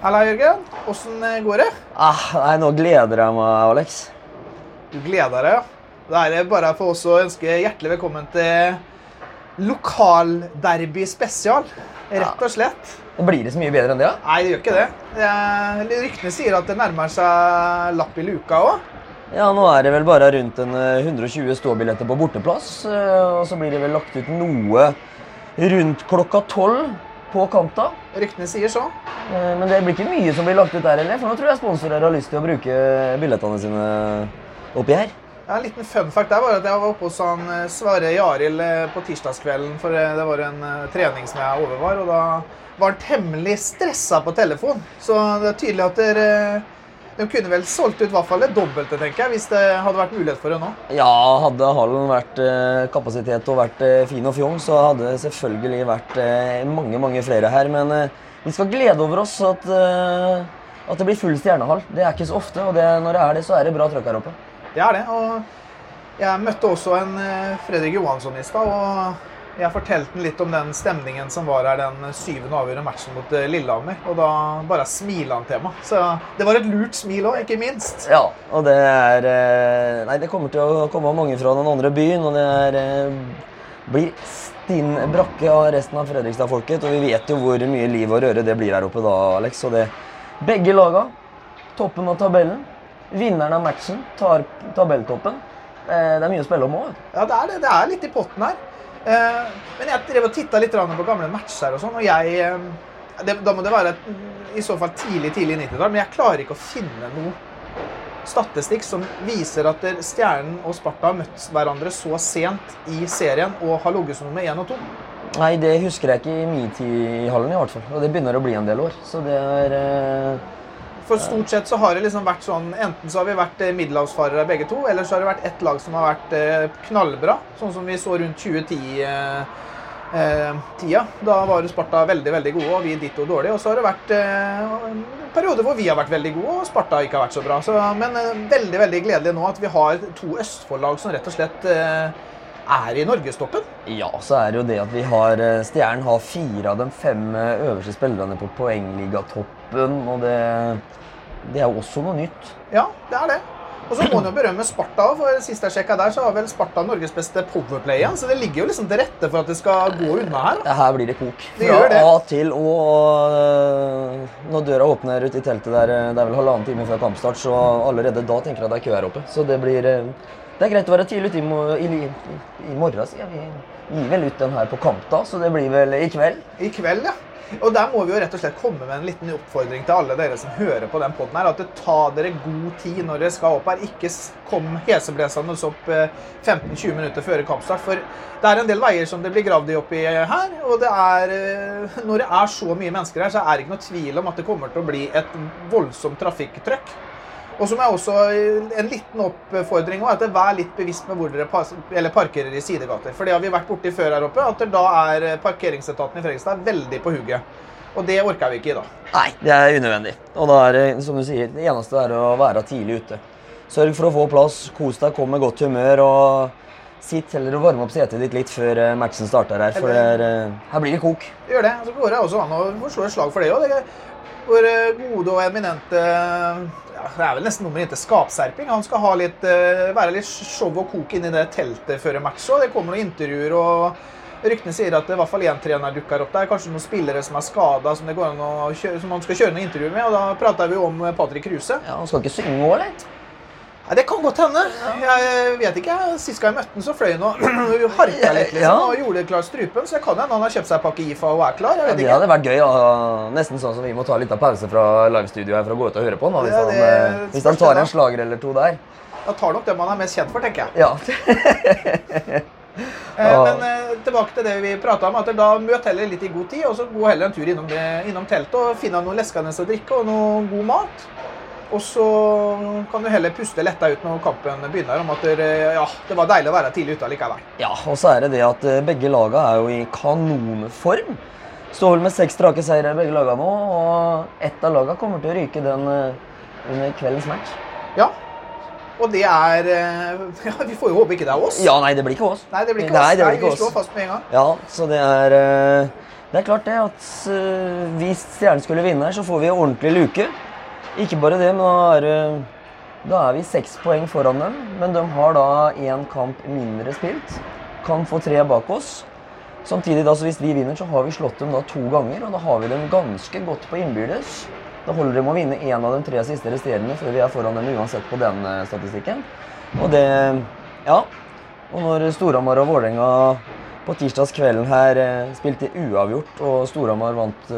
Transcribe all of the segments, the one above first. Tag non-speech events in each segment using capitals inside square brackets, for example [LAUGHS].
Halla, Jørgen. Åssen går det? Ah, nei, nå gleder jeg meg, Alex. Du gleder deg, ja? Da er det bare for oss å ønske hjertelig velkommen til lokalderby spesial. Rett og slett. Blir det så mye bedre enn det? Ja? Nei, det gjør ikke det. det ryktene sier at det nærmer seg lapp i luka òg. Ja, nå er det vel bare rundt en 120 ståbilletter på borteplass. Og så blir det vel lagt ut noe rundt klokka tolv på Kanta. Ryktene sier så. Men det blir ikke mye som blir lagt ut der, eller? For nå tror jeg sponsorer har lyst til å bruke billettene sine oppi her. Ja, en liten fun fact der var at jeg var oppe hos han Sverre Jaril på tirsdagskvelden. For det var en trening som jeg overvar, og da var han temmelig stressa på telefon. Så det er tydelig at dere de kunne vel solgt ut i hvert fall det dobbelte, tenker jeg, hvis det hadde vært mulighet for det nå? Ja, hadde hallen vært kapasitet og vært fin og fjong, så hadde det selvfølgelig vært mange, mange flere her. Men vi skal glede over oss at, at det blir full stjernehall. Det er ikke så ofte, og det, når det er det, så er det bra trøkk her oppe. Det er det. og Jeg møtte også en Fredrik Johansson i stad. og jeg fortalte litt om den stemningen som var her den syvende avgjørende matchen mot Lillehammer. Og da bare smilte han til meg. Så det var et lurt smil òg, ikke minst. Ja, og det er Nei, det kommer til å komme mange fra den andre byen, og det er blir stinn brakke av resten av Fredrikstad-folket. Og vi vet jo hvor mye liv og røre det blir her oppe da, Alex. Og det Begge laga, toppen av tabellen. Vinneren av matchen tar tabelltoppen. Det er mye å spille om òg. Ja, det er det. Det er litt i potten her. Men jeg drev og titta litt på gamle matcher og sånn, og jeg det, Da må det være i så fall tidlig tidlig 90-tall, men jeg klarer ikke å finne noe statistikk som viser at Stjernen og Sparta har møtt hverandre så sent i serien og har ligget som nummer én og to. Nei, det husker jeg ikke i min tid i hallen i hvert fall. Og det begynner å bli en del år. Så det er For stort sett så har det liksom vært sånn Enten så har vi vært middelhavsfarere begge to, eller så har det vært ett lag som har vært knallbra. Sånn som vi så rundt 2010-tida. Da var Sparta veldig veldig gode, og vi ditto dårlige. Og så har det vært en periode hvor vi har vært veldig gode, og Sparta ikke har vært så bra. Så, men veldig veldig gledelig nå at vi har to Østfold-lag som rett og slett er i norgestoppen. Ja, så er det jo det at vi har Stjernen har fire av de fem øverste spillerne på poengligatoppen, og det, det er jo også noe nytt. Ja, det er det. Og så må man jo berømme Sparta òg, for sist jeg sjekka der, så har vel Sparta Norges beste powerplay igjen. Så det ligger jo liksom til rette for at det skal gå unna her. Da. Her blir det kok. Det Fra det. A til Å. Og når døra åpner ute i teltet der, det er vel halvannen time før kampstart, så allerede da tenker jeg at det er kø her oppe. Så det blir Det er greit å være tidlig ute i, i, i, morgen, sier. Vi gir vel ut den her på kamp da, så det blir vel i kveld. I kveld, ja. Og der må vi jo rett og slett komme med en liten oppfordring til alle dere som hører på den poden her. At ta dere god tid når dere skal opp her. Ikke kom heseblesende opp 15-20 minutter før kampstart. For det er en del veier som det blir gravd i oppi her. Og det er Når det er så mye mennesker her, så er det ikke noe tvil om at det kommer til å bli et voldsomt trafikktrøkk. Og som er også en liten oppfordring at vær litt bevisst med hvor dere parkerer i sidegater. For det har vi vært borti før her oppe, at da er parkeringsetaten i Fredrikstad veldig på hugget. Og det orker vi ikke i dag. Nei, det er unødvendig. Og da er det, som du sier, det eneste er å være tidlig ute. Sørg for å få plass, kos deg, kom med godt humør. og Sitt heller og varme opp setet ditt litt før matchen starter her, for er, her blir det kok. Gjør det. Så går det også an å slå et slag for det òg. Vår gode og eminente ja, Det er vel nesten nummeret inntil skapserping. Han skal ha litt, være litt show og kok inni det teltet før match. òg. det kommer noen intervjuer. og Ryktene sier at i hvert fall én trener dukker opp der. Kanskje noen spillere som er skada, som, som man skal kjøre noen intervjuer med. og Da prater vi om Patrick Kruse. Ja, Han skal ikke synge òg, eller? Nei, Det kan godt hende. Jeg vet ikke. Sist gang jeg møtte han, så fløy han og [CLEARS THROAT] harka litt liksom, Ja. og gjorde klar strupen. Så det kan hende han har kjøpt seg en pakke IFA og er klar. Ja, det hadde vært gøy. Og Nesten sånn som vi må ta litt av pause fra livestudioet her for å gå ut og høre på han. Hvis, Ja, han, eh, hvis han tar en slager eller to der. Da tar nok det man er mest kjent for, tenker jeg. Ja. [LAUGHS] Eh, Men eh, tilbake til det vi prata om. at Da møt heller litt i god tid, og så gå heller en tur innom, det, innom teltet og finne noe leskende å drikke og noe god mat. Og så kan du heller puste letta ut når kampen begynner, om at det, ja, det var deilig å være tidlig ute likevel. ja, og så er det det at eh, begge laga er jo i kanonform. Står med seks strake seire begge laga nå, og ett av laga kommer til å ryke den eh, under kveldens match. Ja. Og det er eh, [LAUGHS] ja, Vi får jo håpe ikke det er oss. Ja, nei, det blir ikke oss. Nei, det blir ikke Nei, oss. det blir Nei, vi slår fast med en gang. Ja, så det er Det er klart det at hvis Stjernen skulle vinne her, så får vi en ordentlig luke. Ikke bare det, men da er, uh, da er vi seks poeng foran dem. Men de har da én kamp mindre spilt. Kan få tre bak oss. Samtidig da, så hvis vi vinner, så har vi slått dem da to ganger, og da har vi dem ganske godt på innbyrdes. Da holder det med å vinne én av de tre siste resterende før vi er foran dem uansett på den uh, statistikken. Og det Ja. Og når Storhamar og Vålerenga på tirsdagskvelden her eh, spilte uavgjort, og Storhamar vant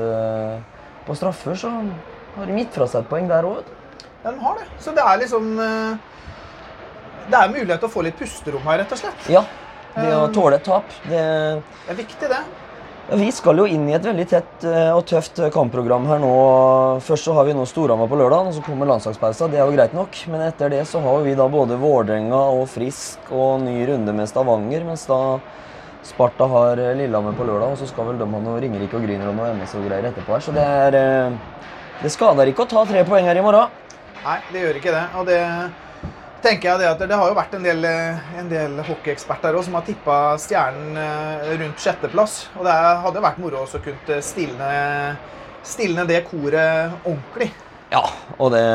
på straffer, så har gitt fra seg et poeng der òg. Ja, de har det. Så det er liksom uh, Det er mulighet til å få litt pusterom her, rett og slett. Ja. Det å tåle et tap, det Det er viktig, det. Vi skal jo inn i et veldig tett og tøft kampprogram her nå. Først så har vi nå Storhamar på lørdag, og så kommer landslagspausa. Det er jo greit nok. Men etter det så har vi da både Vålerenga og Frisk og ny runde med Stavanger. Mens da Sparta har Lillehammer på lørdag, og så skal vel de ha noe Ringerike og Grünerlund og MS og greier etterpå her. Så det er Det skader ikke å ta tre poeng her i morgen. Nei, det gjør ikke det. Og det tenker jeg det at det har jo vært en del, en del hockeyeksperter som har tippa Stjernen rundt sjetteplass. Og det hadde vært moro å kunne stilne, stilne det koret ordentlig. Ja, og det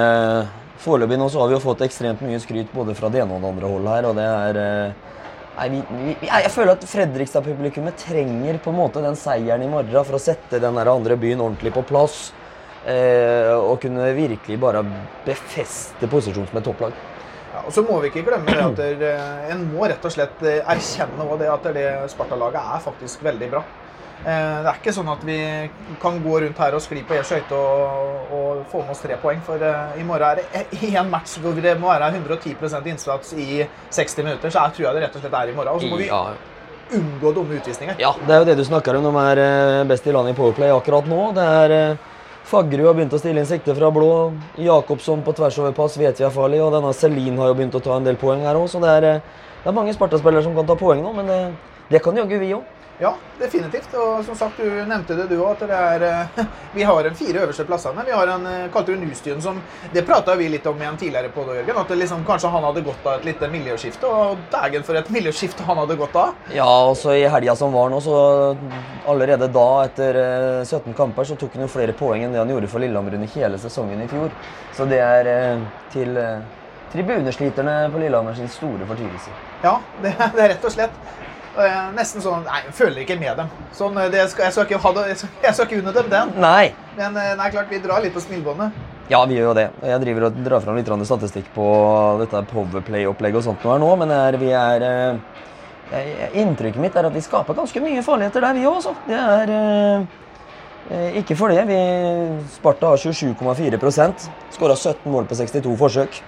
Foreløpig nå så har vi jo fått ekstremt mye skryt både fra det ene og det andre holdet her, og det er Nei, vi, vi, jeg føler at Fredrikstad-publikummet trenger på en måte den seieren i morgen for å sette den andre byen ordentlig på plass. Eh, og kunne virkelig bare befeste posisjonen som et topplag. Ja, og så må vi ikke glemme det at der, en må rett og slett erkjenne det at det Sparta-laget er faktisk veldig bra. Det er ikke sånn at vi kan gå rundt her og skli på én skøyte og, og, få med oss tre poeng. For i morgen er det én match hvor det må være 110% innsats i 60 minutter. Så jeg tror jeg det rett og slett er i morgen. Og så må vi Ja. unngå dumme utvisninger. Ja, det er jo det du snakker om. De er eh, best i landet i Powerplay akkurat nå. Det er eh, Faggerud har begynt å stille inn sikte fra blå. Jakobsson på tvers over pass vet vi er farlig. Og denne Selin har jo begynt å ta en del poeng her òg, så det er, eh, det er mange Sparta-spillere som kan ta poeng nå. Men det, det kan jaggu vi òg. Ja, definitivt. Og som sagt, du nevnte det du òg, at det er eh, [LAUGHS] Vi har en fire øverste plassene. Vi har en eh, kalte du Nustyen som Det prata vi litt om igjen tidligere på det, Jørgen. At det liksom, kanskje han hadde godt av et lite miljøskifte. Og dægen for et miljøskifte han hadde godt av. Ja, og så i helga som var nå, så allerede da, etter eh, 17 kamper, så tok han jo flere poeng enn det han gjorde for Lillehammer under hele sesongen i fjor. Så det er eh, til eh, tribunesliterne på Lillehammer sin store fortvilelse. Ja, det, [LAUGHS] det er rett og slett. Nesten sånn Nei, jeg føler ikke med dem. Sånn, eh, skal, jeg, skal ikke ha det, jeg, skal, jeg skal ikke unne dem den. Nei! Men eh, nei, klart, vi drar litt på smilebåndet. Ja, vi gjør jo det. Jeg driver og drar fram litt statistikk på dette Powerplay-opplegget og sånt nå nå, men er, vi er eh, Inntrykket mitt er at vi skaper ganske mye farligheter der, vi òg, altså. Det er eh, eh, Ikke for det. Vi, Sparta har 27,4 Skåra 17 mål på 62 forsøk.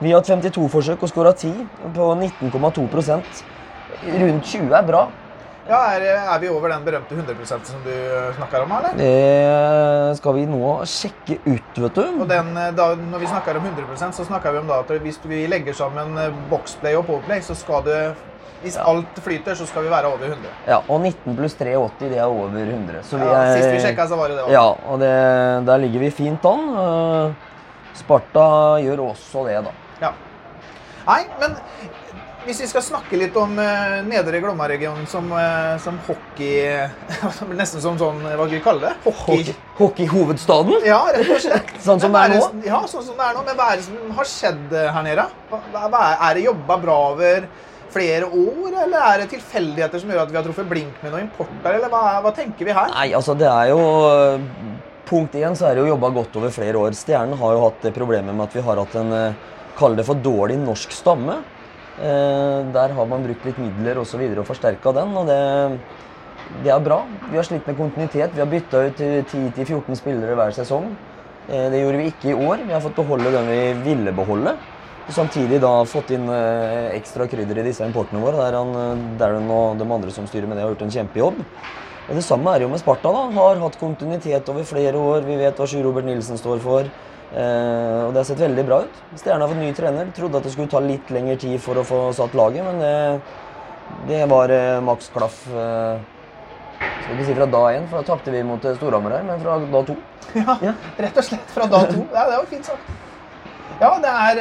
Vi har hatt 52 forsøk og skåra 10 på 19,2 Rundt 20 er bra. Ja, er, er vi over den berømte 100% som du snakker om, eller? Det skal vi nå sjekke ut, vet du. Og den, eh, da, når vi snakker om 100% så snakker vi om at hvis vi legger sammen eh, boxplay og powerplay, så skal det Hvis alt flyter, så skal vi være over 100. Ja, og 19 pluss 380, det er over 100. Så vi Ja, er, sist vi sjekka, så var det det. også. Ja, og det, der ligger vi fint an. Eh, Sparta gjør også det, da. Ja. Nei, men hvis vi skal snakke litt om uh, Nedre Glomma-regionen som, uh, som hockey [LAUGHS] Nesten som sånn Hva skal vi kalle det? Hockey. Hockey. Ja, rett og slett. [LAUGHS] Sånn som det er nå? Ja, sånn som det er nå. Men hva er det som har skjedd eh, her nede? Hva, hva er, er det jobba bra over flere år, eller er det tilfeldigheter som gjør at vi har truffet blink med noen importer, eller hva, hva tenker vi her? Nei, altså det er jo Punkt én så er det jo jobba godt over flere år. Stjernen har jo hatt det problemet med at vi har hatt en Kall det for dårlig norsk stamme. Eh, der har man brukt litt midler og så videre og forsterka den, og det, det er bra. Vi har slitt med kontinuitet. Vi har bytta ut eh, 10-14 spillere hver sesong. Eh, det gjorde vi ikke i år. Vi har fått beholde den vi ville beholde. Og Samtidig da fått inn eh, ekstra krydder i disse importene våre. Der han, Darren og de andre som styrer med det, har gjort en kjempejobb. Det samme er jo med Sparta. da, Har hatt kontinuitet over flere år. Vi vet hva Sjur Robert Nilsen står for. Eh, og Det har sett veldig bra ut. Stjerna har fått ny trener. Trodde at det skulle ta litt lengre tid for å få satt laget, men det, det var eh, maks klaff. Eh, skal ikke si fra da én, for da tapte vi mot Storhamar her, men fra da to. Ja, Ja. rett og slett fra da to. Ja, det var fint sagt. Ja, det er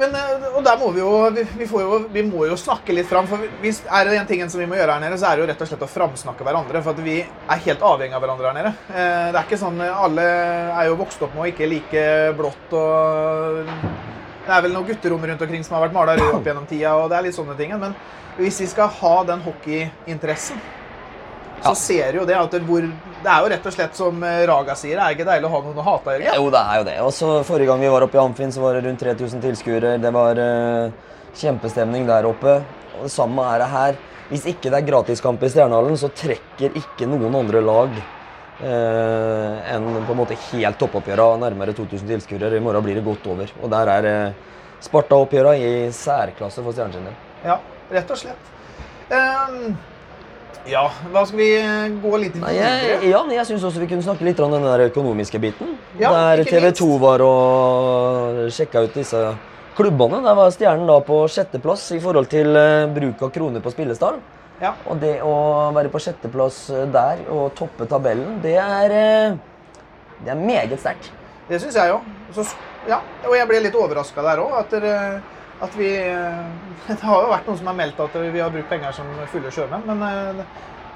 men eh, og der må vi jo vi, vi, jo vi må jo snakke litt fram. For hvis er det en ting som vi må gjøre her nede, så er det jo rett og slett å framsnakke hverandre. For vi er helt avhengig av hverandre her nede. Eh, Det er ikke sånn Alle er jo vokst opp med å ikke like blått og Det er vel noen gutterom rundt omkring som har vært mala røde opp gjennom tida, og det er litt sånne ting. Men hvis vi skal ha den hockeyinteressen, så ser jo det at det, hvor, det er jo rett og slett som eh, Raga sier, det er ikke deilig å ha noen å hate, Jørgen? Jo, det er jo det. Og så Forrige gang vi var oppe i Amfinn, så var det rundt 3000 tilskuere. Det var uh, kjempestemning der oppe. Og det samme er det her. Hvis ikke det er gratiskamp i Stjernehallen, så trekker ikke noen andre lag eh, enn på en måte helt toppoppgjøra nærmere 2000 tilskuere. I morgen blir det godt over. Og der er eh, Sparta-oppgjøra i særklasse for Stjernen sin del. Ja, rett og slett. Ehm, ja, da skal vi eh, gå litt Nei, videre? jeg, ja, jeg syns også vi kunne snakke litt om den der økonomiske biten. Ja, der TV 2 var og sjekka ut disse klubbene. Der var Stjernen da på sjetteplass i forhold til eh, bruk av kroner på spillestall. Ja. Og det å være på sjetteplass eh, der og toppe tabellen, det er, det er meget sterkt. Det syns jeg òg. Ja, og jeg ble litt overraska der òg. At, vi eh, [LAUGHS] Det har jo vært noen som har meldt at vi har brukt penger som fulle sjømenn, men eh,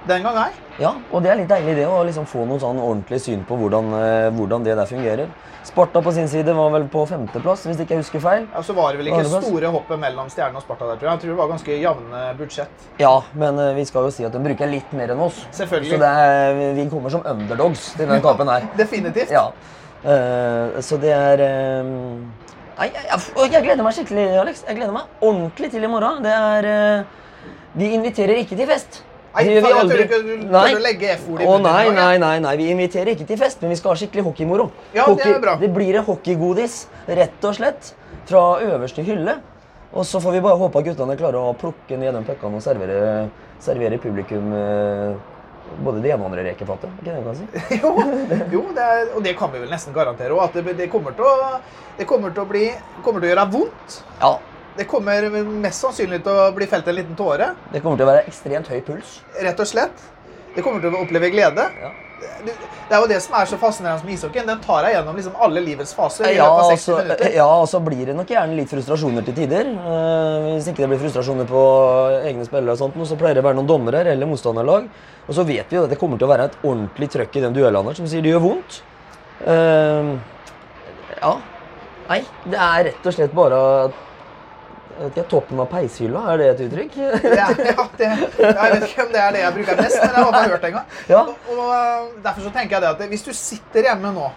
den gang ei. Ja, og det er litt deilig det å liksom få noe sånn ordentlig syn på hvordan, eh, hvordan det der fungerer. Sparta på sin side var vel på femteplass, hvis ikke jeg husker feil. Ja, så var det vel ikke Andreplass? store hoppet mellom Stjernen og Sparta der, tror jeg. Jeg tror det var ganske jevne budsjett. Ja, men vi skal jo si at de bruker litt mer enn oss. Selvfølgelig. Så det er, vi kommer som underdogs til den kampen her. [LAUGHS] Definitivt. Ja. Uh, så det er eh, Nei, jeg, jeg, gleder meg skikkelig, Alex. Jeg gleder meg ordentlig til i morgen. Det er eh, Vi inviterer ikke til fest. Nei, vi faen, jeg aldri. tør ikke du Nei. tør å legge F-ord i munnen nei, nei, nei, nei, vi inviterer ikke til fest, men vi skal ha skikkelig hockeymoro. Ja, det er bra. det blir en hockeygodis, rett og slett, fra øverste hylle. Og så får vi bare håpe at guttene klarer å plukke ned de puckene og servere, servere publikum eh, både det ene og andre rekefattet. Ikke det jeg kan si? [LAUGHS] Jo, jo det er, og det kan vi vel nesten garantere òg. At det, det, kommer å, det kommer til å bli kommer til å gjøre vondt. Ja, Det kommer mest sannsynlig til å bli felt en liten tåre. det kommer til å være ekstremt høy puls. Rett og slett. Det kommer til å oppleve glede. Ja. Det, det er jo det som er så fascinerende med ishockeyen. Den tar deg gjennom liksom alle livets faser. i Ja, løpet av 60 altså, ja, og så blir det nok gjerne litt frustrasjoner til tider. Eh, hvis ikke det blir frustrasjoner på egne spillere, og sånt, så pleier det å være noen dommere eller motstanderlag. Og så vet vi jo at det kommer til å være et ordentlig trøkk i den duellen her, som sier det gjør vondt. Eh, ja. Nei, det er rett og slett bare jeg vet ikke, toppen av peishylla, er det et uttrykk? Ja, ja, det, jeg vet ikke om det er det jeg bruker mest, men jeg har hørt det en gang. Ja. Og, og uh, Derfor så tenker jeg det at hvis du sitter hjemme nå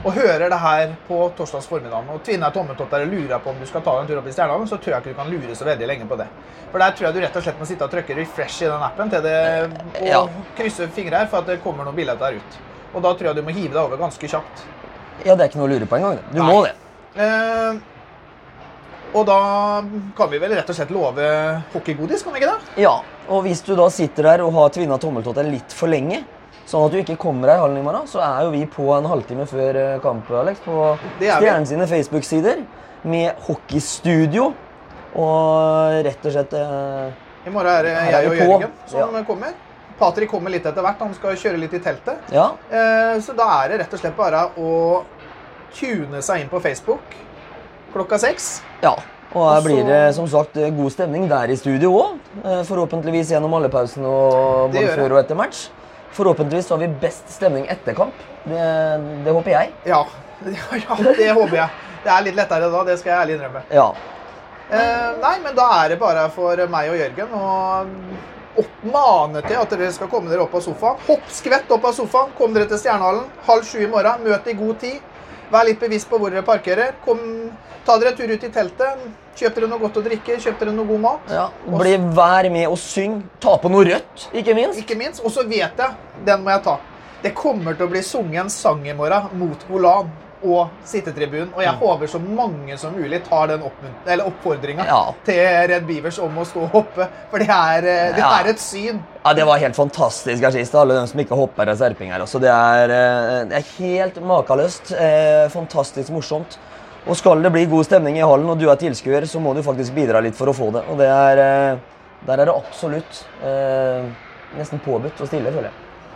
og hører det her på torsdags formiddag, og tvinner tommetotter og lurer på om du skal ta en tur opp i Stjernehagen, så tror jeg ikke du kan lure så veldig lenge på det. For der tror jeg du rett og slett må sitte og trykke refresh i den appen til det, og Ja. krysse fingre her for at det kommer noen billetter ut. Og da tror jeg du må hive deg over ganske kjapt. Ja, det er ikke noe å lure på engang. Du Nei. må det. Eh, og da kan vi vel rett og slett love hockeygodis, kan vi ikke det? Ja, og hvis du da sitter der og har tvinna tommeltotter litt for lenge, sånn at du ikke kommer deg i hallen i morgen, så er jo vi på en halvtime før eh, kamp, Alex, på er. Stjernen sine Facebook-sider med hockeystudio. Og rett og slett eh, I morgen er det jeg og. Jørgen som kommer. Patrick kommer litt etter hvert. Han skal kjøre litt i teltet. Ja, Eh, Så da er det rett og slett bare å tune seg inn på Facebook klokka seks. ja. Og her blir det som sagt eh, god stemning der i studio òg. Forhåpentligvis gjennom alle pausene og både før og etter match. Forhåpentligvis så har vi best stemning etter kamp. Det, det håper jeg. [LAUGHS] Ja. ja, det håper jeg. Det er litt lettere da, det skal jeg ærlig innrømme. Ja. Eh, nei, men da er det bare for meg og Jørgen å oppmane til at dere skal komme dere opp av sofaen. Hopp skvett opp av sofaen, kom dere til Stjernehallen halv sju i morgen. Møt i god tid. Vær litt bevisst på hvor dere parkerer. Kom, ta dere en tur ut i teltet. Kjøp dere noe godt å drikke, kjøp dere noe god mat. ja. Bli Vær med og syng. Ta på noe rødt, ikke minst. Ikke minst. Og så vet jeg, den må jeg ta. Det kommer til å bli sunget en sang i morgen mot Golan og sittetribunen. Og jeg håper så mange som mulig tar den oppfordringa Ja. til Red Beavers om å stå og hoppe. For det er, eh, det Ja. er et syn. Ja, Det var helt fantastisk her sist. Alle de som ikke hopper er serpinger. Altså, det, er, eh, det er helt makeløst. Eh, fantastisk morsomt. Og skal det bli god stemning i hallen, og du er tilskuer, så må du faktisk bidra litt for å få det. Og det er, der er det absolutt eh, nesten påbudt å stille, føler jeg.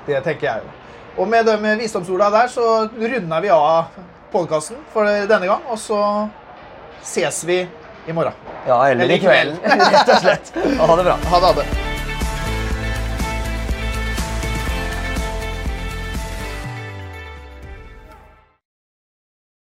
Det tenker jeg jo. Og med de visdomsorda der så runder vi av podkasten for denne gang. Og så ses vi i morgen. Ja, eller i i kveld. kvelden, [LAUGHS] rett og slett. Ha det bra. Ha det. Ha det.